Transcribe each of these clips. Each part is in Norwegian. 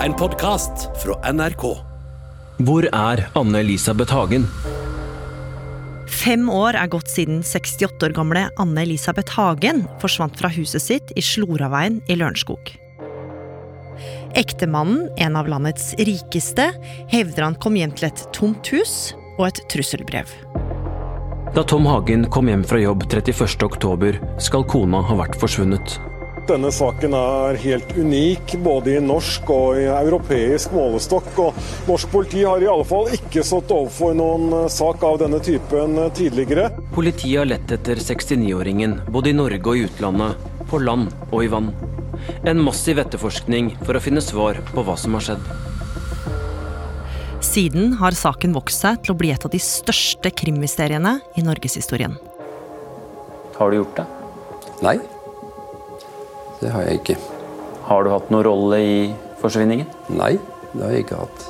En podkast fra NRK. Hvor er Anne-Elisabeth Hagen? Fem år er gått siden 68 år gamle Anne-Elisabeth Hagen forsvant fra huset sitt i Sloraveien i Lørenskog. Ektemannen, en av landets rikeste, hevder han kom hjem til et tomt hus og et trusselbrev. Da Tom Hagen kom hjem fra jobb 31.10, skal kona ha vært forsvunnet. Denne saken er helt unik, både i norsk og i europeisk målestokk. og Norsk politi har i alle fall ikke stått overfor noen eh, sak av denne typen tidligere. Politiet har lett etter 69-åringen, både i Norge og i utlandet, på land og i vann. En massiv etterforskning for å finne svar på hva som har skjedd. Siden har saken vokst seg til å bli et av de største krimmysteriene i norgeshistorien. Har du gjort det? Nei, det har jeg ikke. Har du hatt noen rolle i forsvinningen? Nei, det har jeg ikke hatt.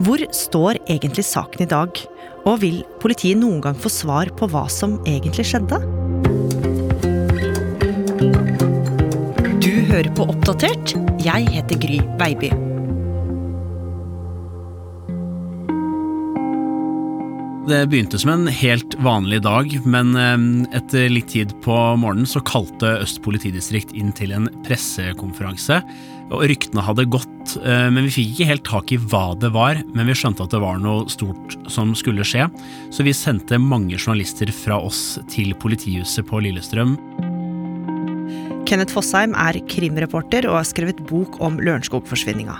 Hvor står egentlig saken i dag? Og vil politiet noen gang få svar på hva som egentlig skjedde? Du hører på Oppdatert. Jeg heter Gry Baby. Det begynte som en helt vanlig dag, men eh, etter litt tid på morgenen så kalte Øst politidistrikt inn til en pressekonferanse. Og Ryktene hadde gått, eh, men vi fikk ikke helt tak i hva det var. Men vi skjønte at det var noe stort som skulle skje, så vi sendte mange journalister fra oss til politihuset på Lillestrøm. Kenneth Fossheim er krimreporter og har skrevet bok om Lørenskog-forsvinninga.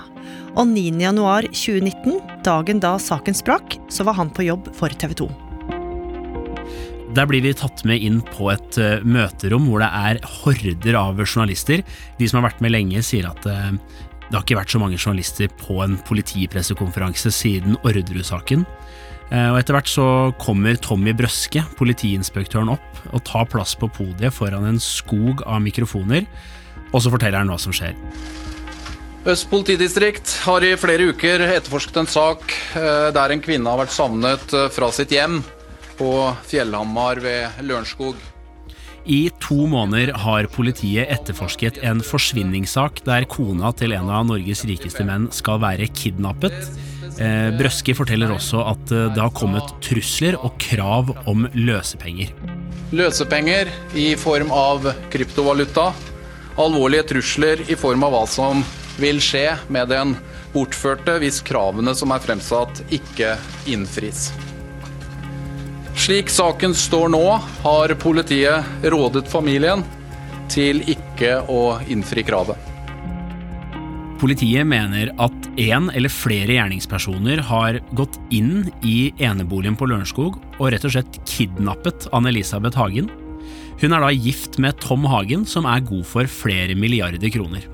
Og 9.1.2019, dagen da saken sprakk, så var han på jobb for TV 2. Der blir vi tatt med inn på et uh, møterom hvor det er horder av journalister. De som har vært med lenge, sier at uh, det har ikke vært så mange journalister på en politipressekonferanse siden Orderud-saken. Uh, og Etter hvert så kommer Tommy Brøske, politiinspektøren, opp og tar plass på podiet foran en skog av mikrofoner, og så forteller han hva som skjer. Øst politidistrikt har i flere uker etterforsket en sak der en kvinne har vært savnet fra sitt hjem på Fjellhamar ved Lørenskog. I to måneder har politiet etterforsket en forsvinningssak der kona til en av Norges rikeste menn skal være kidnappet. Brøske forteller også at det har kommet trusler og krav om løsepenger. Løsepenger i form av kryptovaluta. Alvorlige trusler i form av hva som vil skje med den bortførte hvis kravene som er fremsatt, ikke innfris. Slik saken står nå, har politiet rådet familien til ikke å innfri kravet. Politiet mener at én eller flere gjerningspersoner har gått inn i eneboligen på Lørenskog og rett og slett kidnappet Anne-Elisabeth Hagen. Hun er da gift med Tom Hagen, som er god for flere milliarder kroner.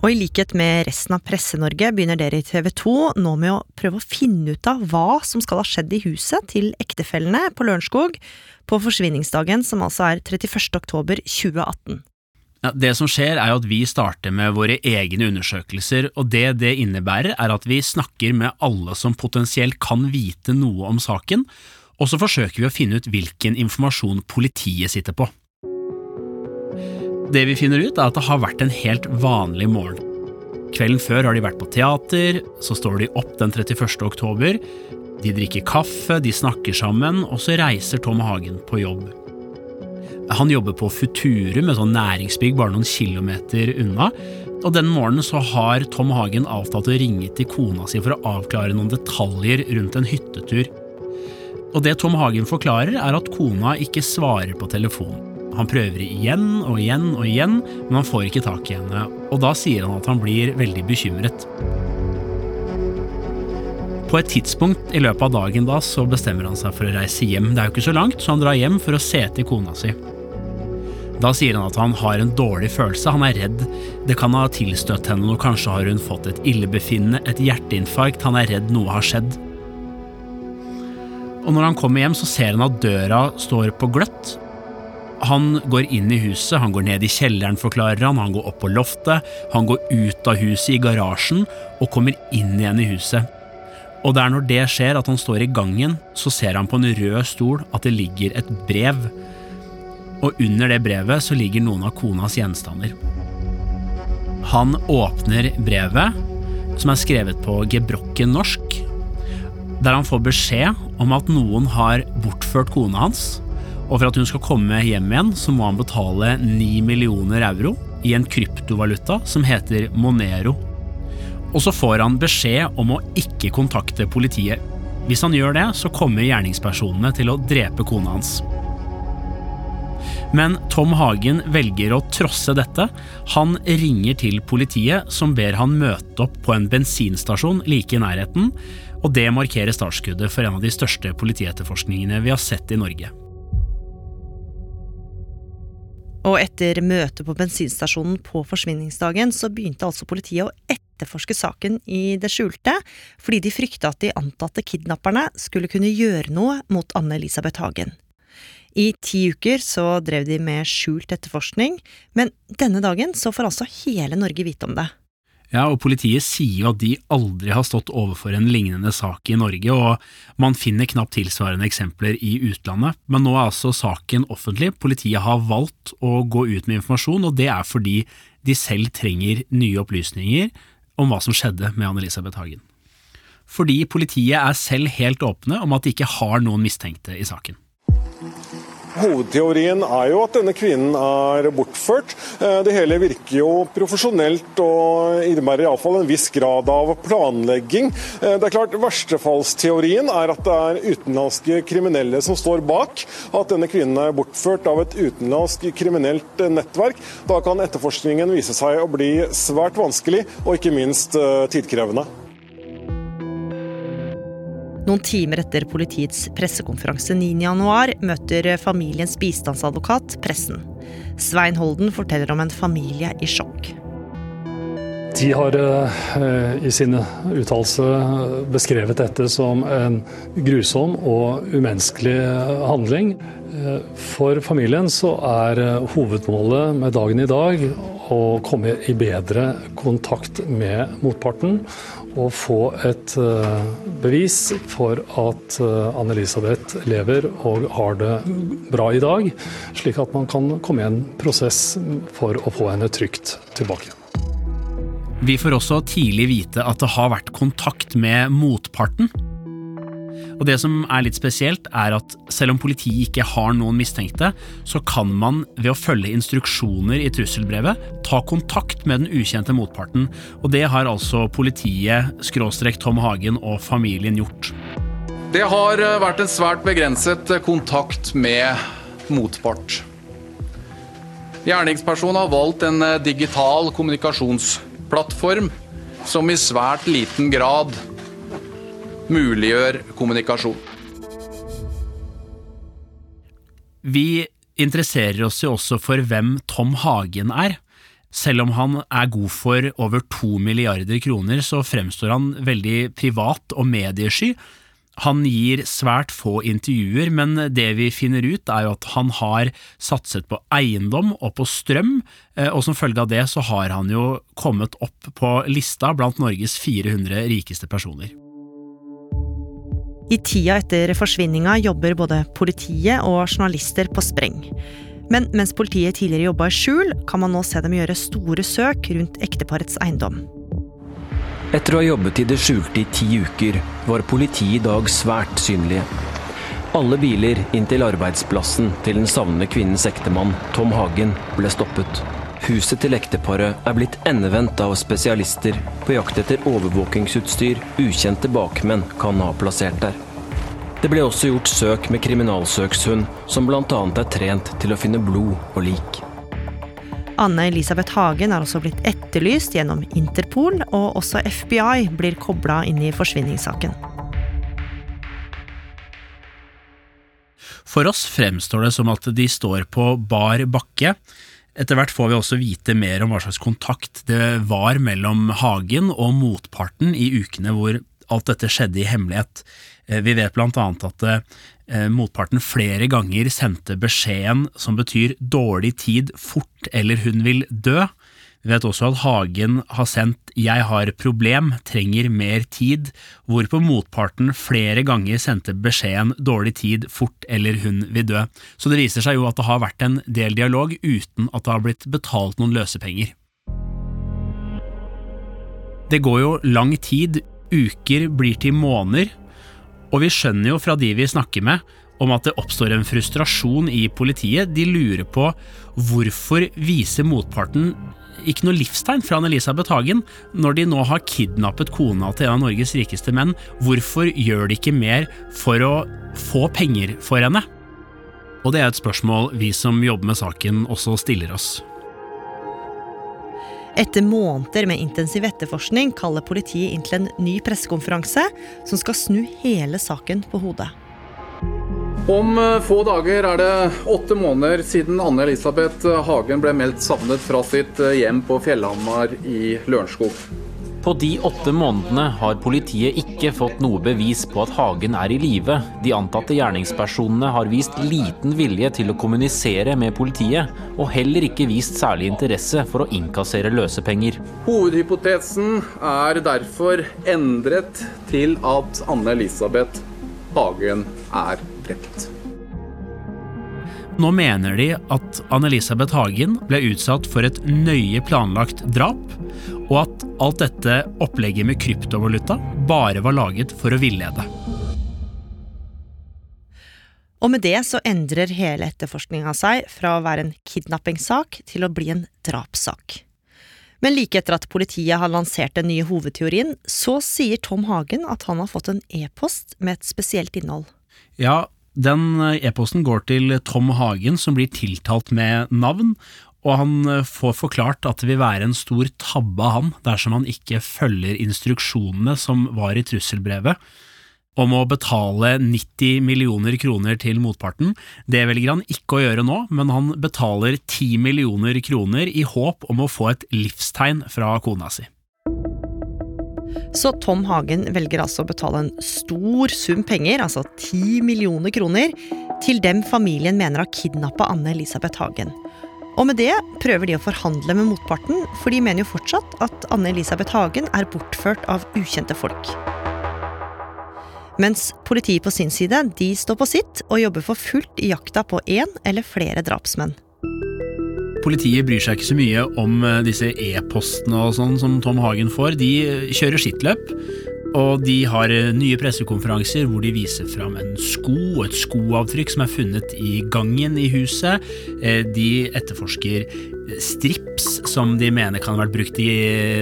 Og i likhet med resten av Presse-Norge begynner dere i TV 2 nå med å prøve å finne ut av hva som skal ha skjedd i huset til ektefellene på Lørenskog på forsvinningsdagen, som altså er 31. oktober 2018. Ja, det som skjer er jo at vi starter med våre egne undersøkelser, og det det innebærer er at vi snakker med alle som potensielt kan vite noe om saken, og så forsøker vi å finne ut hvilken informasjon politiet sitter på. Det vi finner ut, er at det har vært en helt vanlig morgen. Kvelden før har de vært på teater, så står de opp den 31. oktober. De drikker kaffe, de snakker sammen, og så reiser Tom Hagen på jobb. Han jobber på Futurum, et sånn næringsbygg bare noen kilometer unna. Og den morgenen så har Tom Hagen avtalt å ringe til kona si for å avklare noen detaljer rundt en hyttetur. Og det Tom Hagen forklarer, er at kona ikke svarer på telefonen. Han prøver igjen og igjen og igjen, men han får ikke tak i henne, og da sier han at han blir veldig bekymret. På et tidspunkt i løpet av dagen da så bestemmer han seg for å reise hjem. Det er jo ikke så langt, så han drar hjem for å se til kona si. Da sier han at han har en dårlig følelse, han er redd. Det kan ha tilstøtt henne noe, kanskje har hun fått et illebefinnende, et hjerteinfarkt, han er redd noe har skjedd. Og når han kommer hjem, så ser han at døra står på gløtt. Han går inn i huset, han går ned i kjelleren, forklarer han, han går opp på loftet, han går ut av huset, i garasjen, og kommer inn igjen i huset. Og det er når det skjer at han står i gangen, så ser han på en rød stol at det ligger et brev. Og under det brevet så ligger noen av konas gjenstander. Han åpner brevet, som er skrevet på gebrokken norsk, der han får beskjed om at noen har bortført kona hans, og for at hun skal komme hjem igjen, så må han betale 9 millioner euro i en kryptovaluta som heter Monero. Og så får han beskjed om å ikke kontakte politiet. Hvis han gjør det, så kommer gjerningspersonene til å drepe kona hans. Men Tom Hagen velger å trosse dette. Han ringer til politiet, som ber han møte opp på en bensinstasjon like i nærheten, og det markerer startskuddet for en av de største politietterforskningene vi har sett i Norge. Og etter møtet på bensinstasjonen på forsvinningsdagen, så begynte altså politiet å etterforske saken i det skjulte, fordi de frykta at de antatte kidnapperne skulle kunne gjøre noe mot Anne Elisabeth Hagen. I ti uker så drev de med skjult etterforskning, men denne dagen så får altså hele Norge vite om det. Ja, og Politiet sier jo at de aldri har stått overfor en lignende sak i Norge, og man finner knapt tilsvarende eksempler i utlandet. Men nå er altså saken offentlig. Politiet har valgt å gå ut med informasjon, og det er fordi de selv trenger nye opplysninger om hva som skjedde med Anne-Elisabeth Hagen. Fordi politiet er selv helt åpne om at de ikke har noen mistenkte i saken. Hovedteorien er jo at denne kvinnen er bortført. Eh, det hele virker jo profesjonelt og innebærer iallfall en viss grad av planlegging. Eh, det er klart Verstefallsteorien er at det er utenlandske kriminelle som står bak. At denne kvinnen er bortført av et utenlandsk kriminelt nettverk. Da kan etterforskningen vise seg å bli svært vanskelig og ikke minst eh, tidkrevende. Noen timer etter politiets pressekonferanse 9.1 møter familiens bistandsadvokat pressen. Svein Holden forteller om en familie i sjokk. De har eh, i sine uttalelser beskrevet dette som en grusom og umenneskelig handling. Eh, for familien så er hovedmålet med dagen i dag å komme i bedre kontakt med motparten å få et eh, bevis for at eh, Anne-Elisabeth lever og har det bra i dag, slik at man kan komme i en prosess for å få henne trygt tilbake. Vi får også tidlig vite at det har vært kontakt med motparten. Og Det som er litt spesielt, er at selv om politiet ikke har noen mistenkte, så kan man ved å følge instruksjoner i trusselbrevet ta kontakt med den ukjente motparten. Og det har altså politiet, skråstrek Tom Hagen og familien gjort. Det har eh, vært en svært begrenset eh, kontakt med motpart. Gjerningspersonen har valgt en eh, digital kommunikasjonsplattform som i svært liten grad muliggjør kommunikasjon. Vi interesserer oss jo også for hvem Tom Hagen er. Selv om han er god for over to milliarder kroner, så fremstår han veldig privat og mediesky. Han gir svært få intervjuer, men det vi finner ut er jo at han har satset på eiendom og på strøm, eh, og som følge av det så har han jo kommet opp på lista blant Norges 400 rikeste personer. I tida etter forsvinninga jobber både politiet og journalister på spreng. Men mens politiet tidligere jobba i skjul, kan man nå se dem gjøre store søk rundt ekteparets eiendom. Etter å ha jobbet i det skjulte i ti uker, var politiet i dag svært synlige. Alle biler inn til arbeidsplassen til den savnede kvinnens ektemann, Tom Hagen, ble stoppet. Huset til ekteparet er blitt endevendt av spesialister på jakt etter overvåkingsutstyr ukjente bakmenn kan ha plassert der. Det ble også gjort søk med kriminalsøkshund, som bl.a. er trent til å finne blod og lik. Anne Elisabeth Hagen er også blitt etterlyst gjennom Interpol, og også FBI blir kobla inn i forsvinningssaken. For oss fremstår det som at de står på bar bakke. Etter hvert får vi også vite mer om hva slags kontakt det var mellom Hagen og motparten i ukene hvor alt dette skjedde i hemmelighet. Eh, vi vet blant annet at eh, motparten flere ganger sendte beskjeden som betyr dårlig tid fort eller hun vil dø. Vi vet også at Hagen har sendt 'Jeg har problem, trenger mer tid', hvorpå motparten flere ganger sendte beskjeden 'dårlig tid, fort eller hun vil dø'. Så det viser seg jo at det har vært en del dialog uten at det har blitt betalt noen løsepenger. Det går jo lang tid, uker blir til måneder, og vi skjønner jo fra de vi snakker med, om at det oppstår en frustrasjon i politiet. De lurer på hvorfor viser motparten ikke noe livstegn fra Anne-Elisabeth Hagen når de nå har kidnappet kona til en av Norges rikeste menn. Hvorfor gjør de ikke mer for å få penger for henne? Og det er et spørsmål vi som jobber med saken også stiller oss. Etter måneder med intensiv etterforskning kaller politiet inn til en ny pressekonferanse som skal snu hele saken på hodet. Om eh, få dager er det åtte måneder siden Anne-Elisabeth Hagen ble meldt savnet fra sitt eh, hjem på Fjellhamar i Lørenskog. På de åtte månedene har politiet ikke fått noe bevis på at Hagen er i live. De antatte gjerningspersonene har vist liten vilje til å kommunisere med politiet, og heller ikke vist særlig interesse for å innkassere løsepenger. Hovedhypotesen er derfor endret til at Anne-Elisabeth Hagen er drept. Nå mener de at Anne-Elisabeth Hagen ble utsatt for et nøye planlagt drap, og at alt dette opplegget med kryptovaluta bare var laget for å villede. Og med det så endrer hele etterforskninga seg fra å være en kidnappingssak til å bli en drapssak. Men like etter at politiet har lansert den nye hovedteorien, så sier Tom Hagen at han har fått en e-post med et spesielt innhold. Ja, den e-posten går til Tom Hagen, som blir tiltalt med navn, og han får forklart at det vil være en stor tabbe av han dersom han ikke følger instruksjonene som var i trusselbrevet om å betale 90 millioner kroner til motparten. Det velger han ikke å gjøre nå, men han betaler 10 millioner kroner i håp om å få et livstegn fra kona si. Så Tom Hagen velger altså å betale en stor sum penger, altså 10 millioner kroner, til dem familien mener har kidnappa Anne-Elisabeth Hagen. Og med det prøver de å forhandle med motparten, for de mener jo fortsatt at Anne-Elisabeth Hagen er bortført av ukjente folk. Mens politiet på sin side de står på sitt og jobber for fullt i jakta på én eller flere drapsmenn. Politiet bryr seg ikke så mye om eh, disse e-postene og sånn som Tom Hagen får. De eh, kjører sitt løp, og de har eh, nye pressekonferanser hvor de viser fram en sko og et skoavtrykk som er funnet i gangen i huset. De etterforsker strips som de mener kan ha vært brukt i,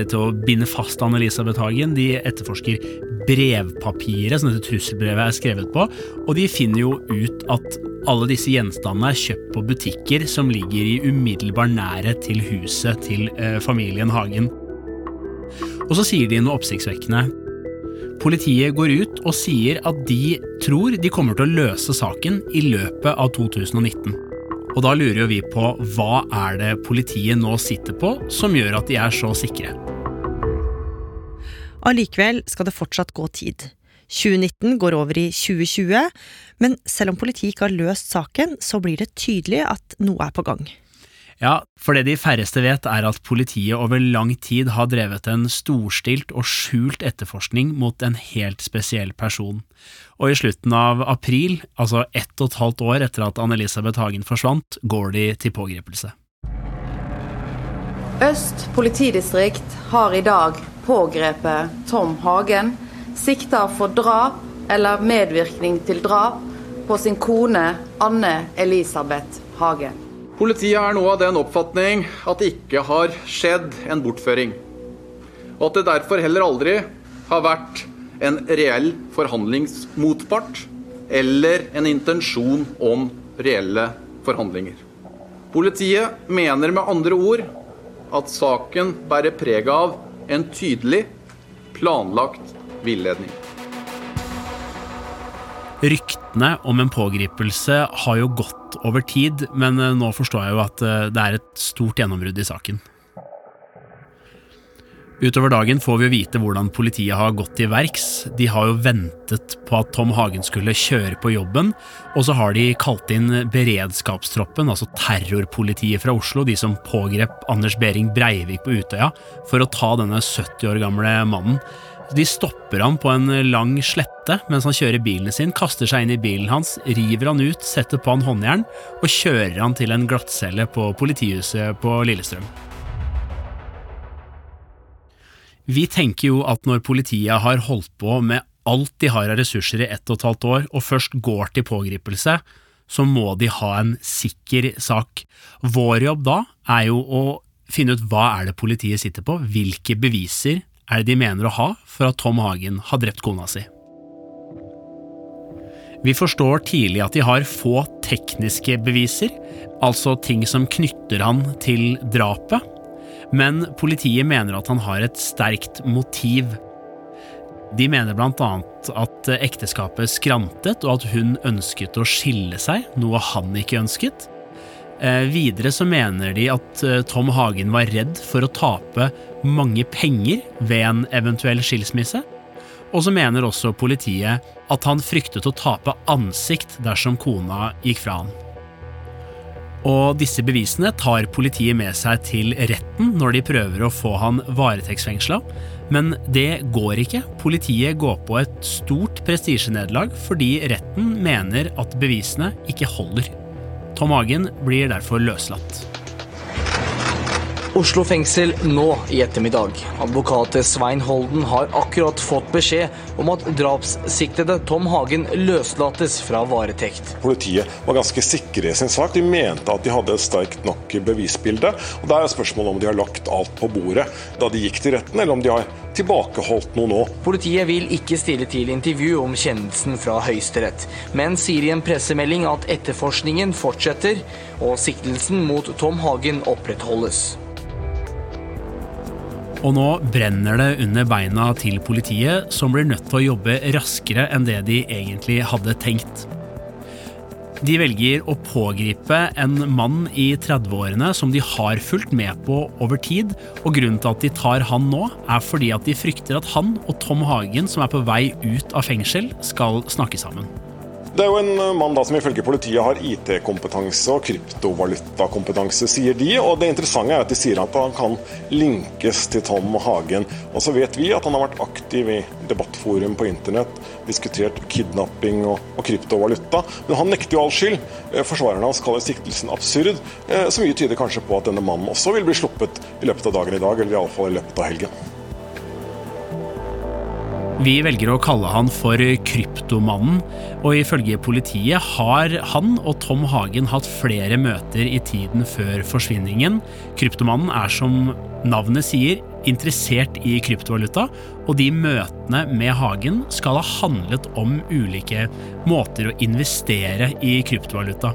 til å binde fast Anne-Elisabeth Hagen. De etterforsker brevpapiret som dette trusselbrevet er skrevet på, og de finner jo ut at alle disse gjenstandene er kjøpt på butikker som ligger i umiddelbar nærhet til huset til eh, familien Hagen. Og så sier de noe oppsiktsvekkende. Politiet går ut og sier at de tror de kommer til å løse saken i løpet av 2019. Og da lurer jo vi på hva er det politiet nå sitter på som gjør at de er så sikre? Allikevel skal det fortsatt gå tid. 2019 går over i 2020, men selv om politiet ikke har løst saken, så blir det tydelig at noe er på gang. Ja, for det de færreste vet er at politiet over lang tid har drevet en storstilt og skjult etterforskning mot en helt spesiell person. Og i slutten av april, altså ett og et halvt år etter at Anne-Elisabeth Hagen forsvant, går de til pågripelse. Øst politidistrikt har i dag pågrepet Tom Hagen, sikta for drap eller medvirkning til drap på sin kone Anne Elisabeth Hagen. Politiet er nå av den oppfatning at det ikke har skjedd en bortføring. Og at det derfor heller aldri har vært en reell forhandlingsmotpart eller en intensjon om reelle forhandlinger. Politiet mener med andre ord at saken bærer preg av en tydelig, planlagt villedning. Ryktene om en pågripelse har jo gått over tid, men eh, nå forstår jeg jo at eh, det er et stort gjennombrudd i saken. Utover dagen får vi jo vite hvordan politiet har gått til verks. De har jo ventet på at Tom Hagen skulle kjøre på jobben, og så har de kalt inn beredskapstroppen, altså terrorpolitiet fra Oslo, de som pågrep Anders Behring Breivik på Utøya, for å ta denne 70 år gamle mannen. De stopper ham på en lang slette mens han kjører bilen sin, kaster seg inn i bilen hans, river han ut, setter på han håndjern og kjører han til en glattcelle på politihuset på Lillestrøm. Vi tenker jo at når politiet har holdt på med alt de har av ressurser i ett og et halvt år, og først går til pågripelse, så må de ha en sikker sak. Vår jobb da er jo å finne ut hva er det politiet sitter på, hvilke beviser er det de mener å ha for at Tom Hagen har drept kona si. Vi forstår tidlig at de har få tekniske beviser, altså ting som knytter han til drapet, men politiet mener at han har et sterkt motiv. De mener annet at ekteskapet skrantet, og at hun ønsket å skille seg, noe han ikke ønsket. Eh, videre så mener de at eh, Tom Hagen var redd for å tape mange penger ved en eventuell skilsmisse. Og så mener også politiet at han fryktet å tape ansikt dersom kona gikk fra han. Og disse bevisene tar politiet med seg til retten når de prøver å få han varetektsfengsla, men det går ikke. Politiet går på et stort prestisjenederlag fordi retten mener at bevisene ikke holder. Tom Hagen blir derfor løslatt. Oslo fengsel nå i ettermiddag. Advokat Svein Holden har akkurat fått beskjed om at drapssiktede Tom Hagen løslates fra varetekt. Politiet var ganske sikre i sin sak. De mente at de hadde et sterkt nok bevisbilde. Og Det er spørsmålet om de har lagt alt på bordet da de gikk til retten, eller om de har tilbakeholdt noe nå. Politiet vil ikke stille til intervju om kjennelsen fra Høyesterett, men sier i en pressemelding at etterforskningen fortsetter og siktelsen mot Tom Hagen opprettholdes. Og nå brenner det under beina til politiet, som blir nødt til å jobbe raskere enn det de egentlig hadde tenkt. De velger å pågripe en mann i 30-årene som de har fulgt med på over tid, og grunnen til at de tar han nå, er fordi at de frykter at han og Tom Hagen, som er på vei ut av fengsel, skal snakke sammen. Det er jo en eh, mann da som ifølge politiet har IT-kompetanse og kryptovalutakompetanse, sier de. Og det interessante er at de sier at han kan linkes til Tom Hagen. Og så vet vi at han har vært aktiv i debattforum på internett, diskutert kidnapping og, og kryptovaluta. Men han nekter jo all skyld. Eh, forsvarerne hans kaller siktelsen absurd, eh, så mye tyder kanskje på at denne mannen også vil bli sluppet i løpet av dagen i dag, eller iallfall i løpet av helgen. Vi velger å kalle han for Kryptomannen, og ifølge politiet har han og Tom Hagen hatt flere møter i tiden før forsvinningen. Kryptomannen er som navnet sier, interessert i kryptovaluta, og de møtene med Hagen skal ha handlet om ulike måter å investere i kryptovaluta.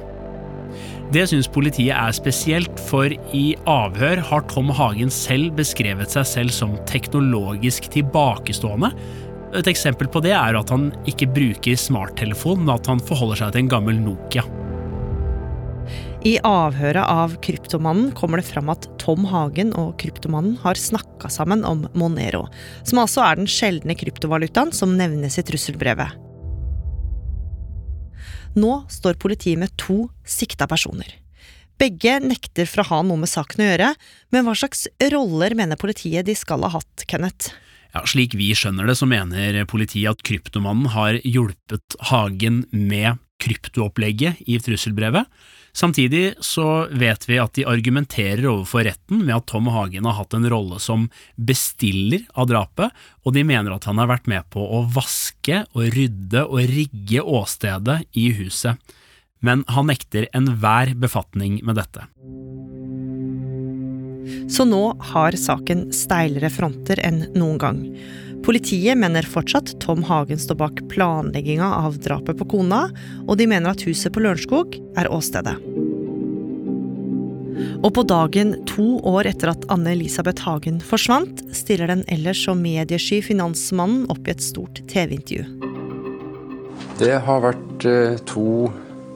Det syns politiet er spesielt, for i avhør har Tom Hagen selv beskrevet seg selv som teknologisk tilbakestående, et eksempel på det er at han ikke bruker smarttelefon, men at han forholder seg til en gammel Nokia. I avhøret av Kryptomannen kommer det fram at Tom Hagen og Kryptomannen har snakka sammen om Monero, som altså er den sjeldne kryptovalutaen som nevnes i trusselbrevet. Nå står politiet med to sikta personer. Begge nekter for å ha noe med saken å gjøre, men hva slags roller mener politiet de skal ha hatt, Kenneth? Ja, slik vi skjønner det, så mener politiet at kryptomannen har hjulpet Hagen med kryptoopplegget i trusselbrevet. Samtidig så vet vi at de argumenterer overfor retten med at Tom Hagen har hatt en rolle som bestiller av drapet, og de mener at han har vært med på å vaske og rydde og rigge åstedet i huset. Men han nekter enhver befatning med dette. Så nå har saken steilere fronter enn noen gang. Politiet mener fortsatt Tom Hagen står bak planlegginga av drapet på kona, og de mener at huset på Lørenskog er åstedet. Og på dagen to år etter at Anne-Elisabeth Hagen forsvant, stiller den ellers så mediesky finansmannen opp i et stort TV-intervju. Det har vært eh, to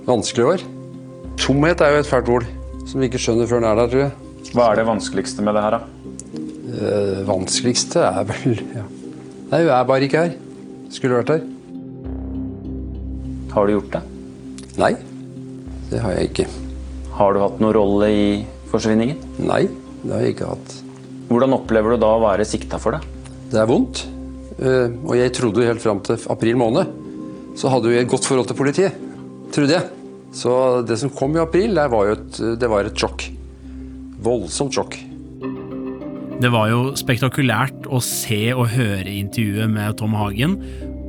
vanskelige år. Tomhet er jo et fælt ord, som vi ikke skjønner før den er der, tror jeg. Hva er det vanskeligste med det her, da? Det vanskeligste er vel ja. Nei, hun er bare ikke her. Skulle vært her. Har du gjort det? Nei, det har jeg ikke. Har du hatt noen rolle i forsvinningen? Nei, det har jeg ikke hatt. Hvordan opplever du da å være sikta for det? Det er vondt. Eh, og jeg trodde helt fram til april måned så hadde vi et godt forhold til politiet. Trodde jeg. Så det som kom i april, det var jo et, det var et sjokk voldsomt sjokk. Det var jo spektakulært å se og høre intervjuet med Tom Hagen.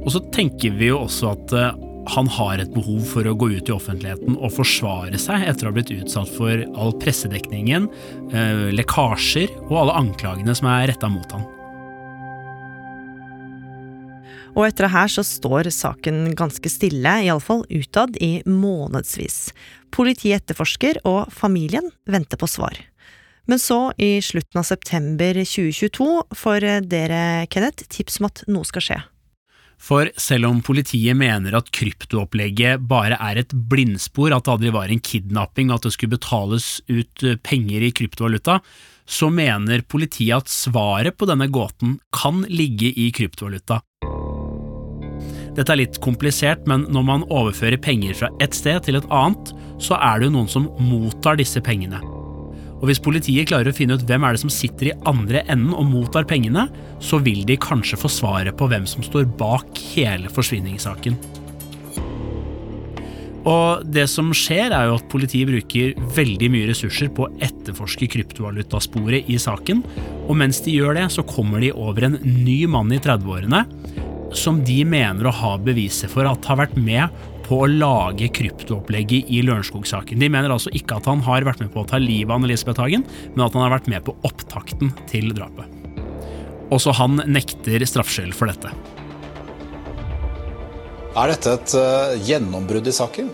Og så tenker vi jo også at eh, han har et behov for å gå ut i offentligheten og forsvare seg etter å ha blitt utsatt for all pressedekningen, eh, lekkasjer og alle anklagene som er retta mot han. Og etter det her så står saken ganske stille, iallfall utad, i månedsvis. Politiet etterforsker, og familien venter på svar. Men så, i slutten av september 2022, får dere, Kenneth, tips om at noe skal skje. For selv om politiet mener at kryptoopplegget bare er et blindspor, at det aldri var en kidnapping, at det skulle betales ut penger i kryptovaluta, så mener politiet at svaret på denne gåten kan ligge i kryptovaluta. Dette er litt komplisert, men når man overfører penger fra et sted til et annet, så er det jo noen som mottar disse pengene. Og hvis politiet klarer å finne ut hvem er det som sitter i andre enden og mottar pengene, så vil de kanskje få svaret på hvem som står bak hele forsvinningssaken. Og det som skjer, er jo at politiet bruker veldig mye ressurser på å etterforske kryptovalutasporet i saken, og mens de gjør det, så kommer de over en ny mann i 30-årene som de mener å ha beviset for at har vært med på å lage kryptoopplegget i Lørenskog-saken. De mener altså ikke at han har vært med på å ta livet av Elisabeth Hagen, men at han har vært med på opptakten til drapet. Også han nekter straffskyld for dette. Er dette et uh, gjennombrudd i saken?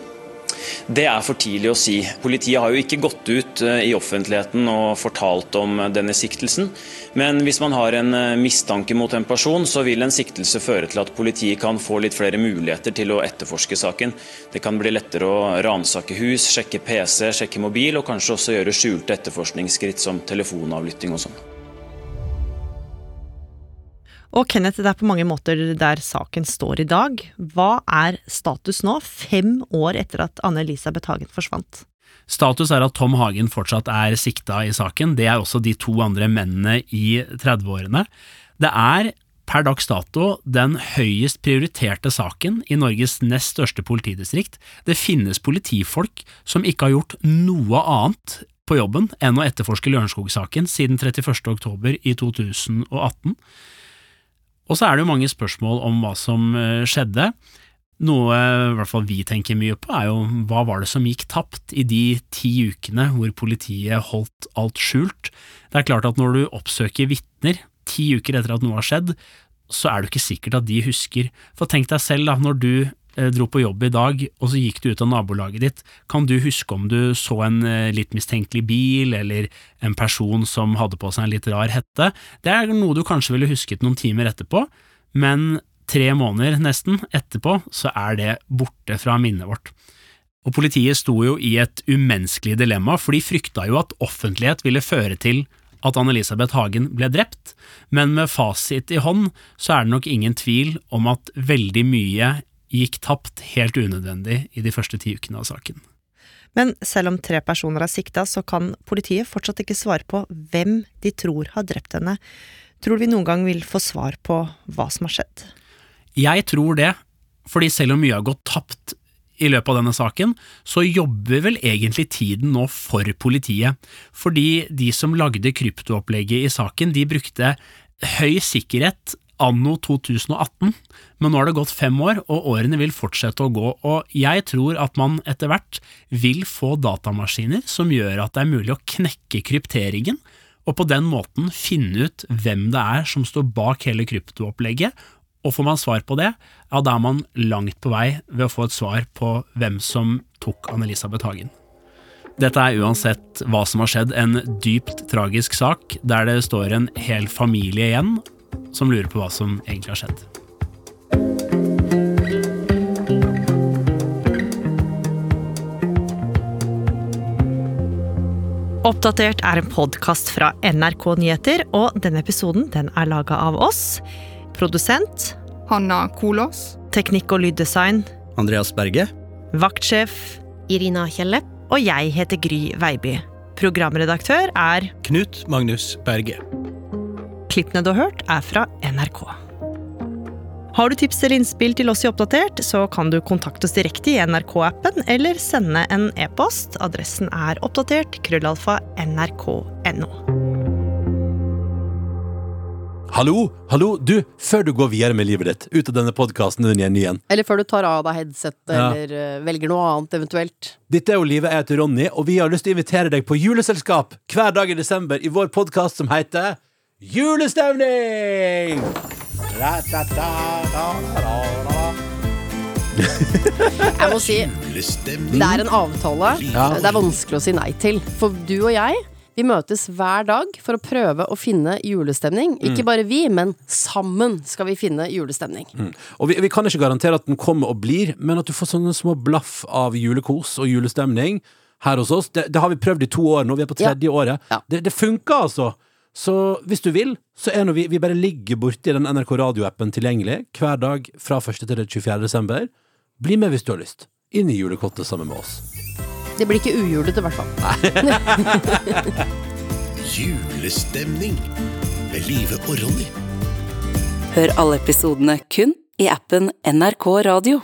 Det er for tidlig å si. Politiet har jo ikke gått ut eh, i offentligheten og fortalt om denne siktelsen. Men hvis man har en eh, mistanke mot en person, så vil en siktelse føre til at politiet kan få litt flere muligheter til å etterforske saken. Det kan bli lettere å ransake hus, sjekke PC, sjekke mobil, og kanskje også gjøre skjulte etterforskningsskritt som telefonavlytting og sånn. Og Kenneth, det er på mange måter der saken står i dag. Hva er status nå, fem år etter at Anne-Elisabeth Hagen forsvant? Status er at Tom Hagen fortsatt er sikta i saken. Det er også de to andre mennene i 30-årene. Det er per dags dato den høyest prioriterte saken i Norges nest største politidistrikt. Det finnes politifolk som ikke har gjort noe annet på jobben enn å etterforske Lørenskog-saken siden 31. oktober i 2018. Og så er det jo mange spørsmål om hva som eh, skjedde. Noe i hvert fall vi tenker mye på, er jo hva var det som gikk tapt i de ti ukene hvor politiet holdt alt skjult? Det er klart at når du oppsøker vitner ti uker etter at noe har skjedd, så er det ikke sikkert at de husker. For tenk deg selv da, når du dro på jobb i dag, og så gikk du ut av nabolaget ditt, kan du huske om du så en eh, litt mistenkelig bil, eller en person som hadde på seg en litt rar hette? Det er noe du kanskje ville husket noen timer etterpå, men tre måneder nesten etterpå så er det borte fra minnet vårt. Og politiet sto jo i et umenneskelig dilemma, for de frykta jo at offentlighet ville føre til at Anne-Elisabeth Hagen ble drept, men med fasit i hånd så er det nok ingen tvil om at veldig mye gikk tapt helt unødvendig i de første ti ukene av saken. Men selv om tre personer er sikta, så kan politiet fortsatt ikke svare på hvem de tror har drept henne. Tror du vi noen gang vil få svar på hva som har skjedd? Jeg tror det, fordi selv om mye har gått tapt i løpet av denne saken, så jobber vel egentlig tiden nå for politiet. Fordi de som lagde kryptoopplegget i saken, de brukte høy sikkerhet anno 2018, men nå har det gått fem år, og årene vil fortsette å gå, og jeg tror at man etter hvert vil få datamaskiner som gjør at det er mulig å knekke krypteringen, og på den måten finne ut hvem det er som står bak hele kryptoopplegget, og får man svar på det, ja, da er man langt på vei ved å få et svar på hvem som tok Anne-Elisabeth Hagen. Dette er uansett hva som har skjedd, en dypt tragisk sak, der det står en hel familie igjen, som lurer på hva som egentlig har skjedd. Oppdatert er en podkast fra NRK Nyheter, og denne episoden den er laga av oss. Produsent Hanna Kolås. Teknikk og lyddesign Andreas Berge. Vaktsjef Irina Kjelle. Og jeg heter Gry Veiby. Programredaktør er Knut Magnus Berge. Klippene du har hørt, er fra NRK. Har du tips eller innspill til oss i Oppdatert, så kan du kontakte oss direkte i NRK-appen eller sende en e-post. Adressen er oppdatert krøllalfa nrk.no. Hallo, hallo, du, før du går videre med livet ditt, ut av denne podkasten din igjen, igjen. Eller før du tar av deg headsetet, Ja. eller eh, velger noe annet eventuelt. Dette er Olive, jeg heter Ronny, og vi har lyst til å invitere deg på juleselskap hver dag i desember i vår podkast som heter Julestemning! Jeg må si, det er en avtale Ja. det er vanskelig å si nei til. For du og jeg, vi møtes hver dag for å prøve å finne julestemning. Ikke Mm. bare vi, men sammen skal vi finne julestemning. Mm. Og vi, vi kan ikke garantere at den kommer og blir, men at du får sånne små blaff av julekos og julestemning her hos oss, det, det har vi prøvd i to år nå, vi er på tredje året. Det, det funker altså! Så hvis du vil, så er nå vi, vi bare ligger borti den NRK radioappen tilgjengelig hver dag fra 1. til 24. desember. Bli med hvis du har lyst. Inn i julekottet sammen med oss. Det blir ikke ujulete, i hvert fall. Julestemning med Live og Ronny. Hør alle episodene kun i appen NRK Radio.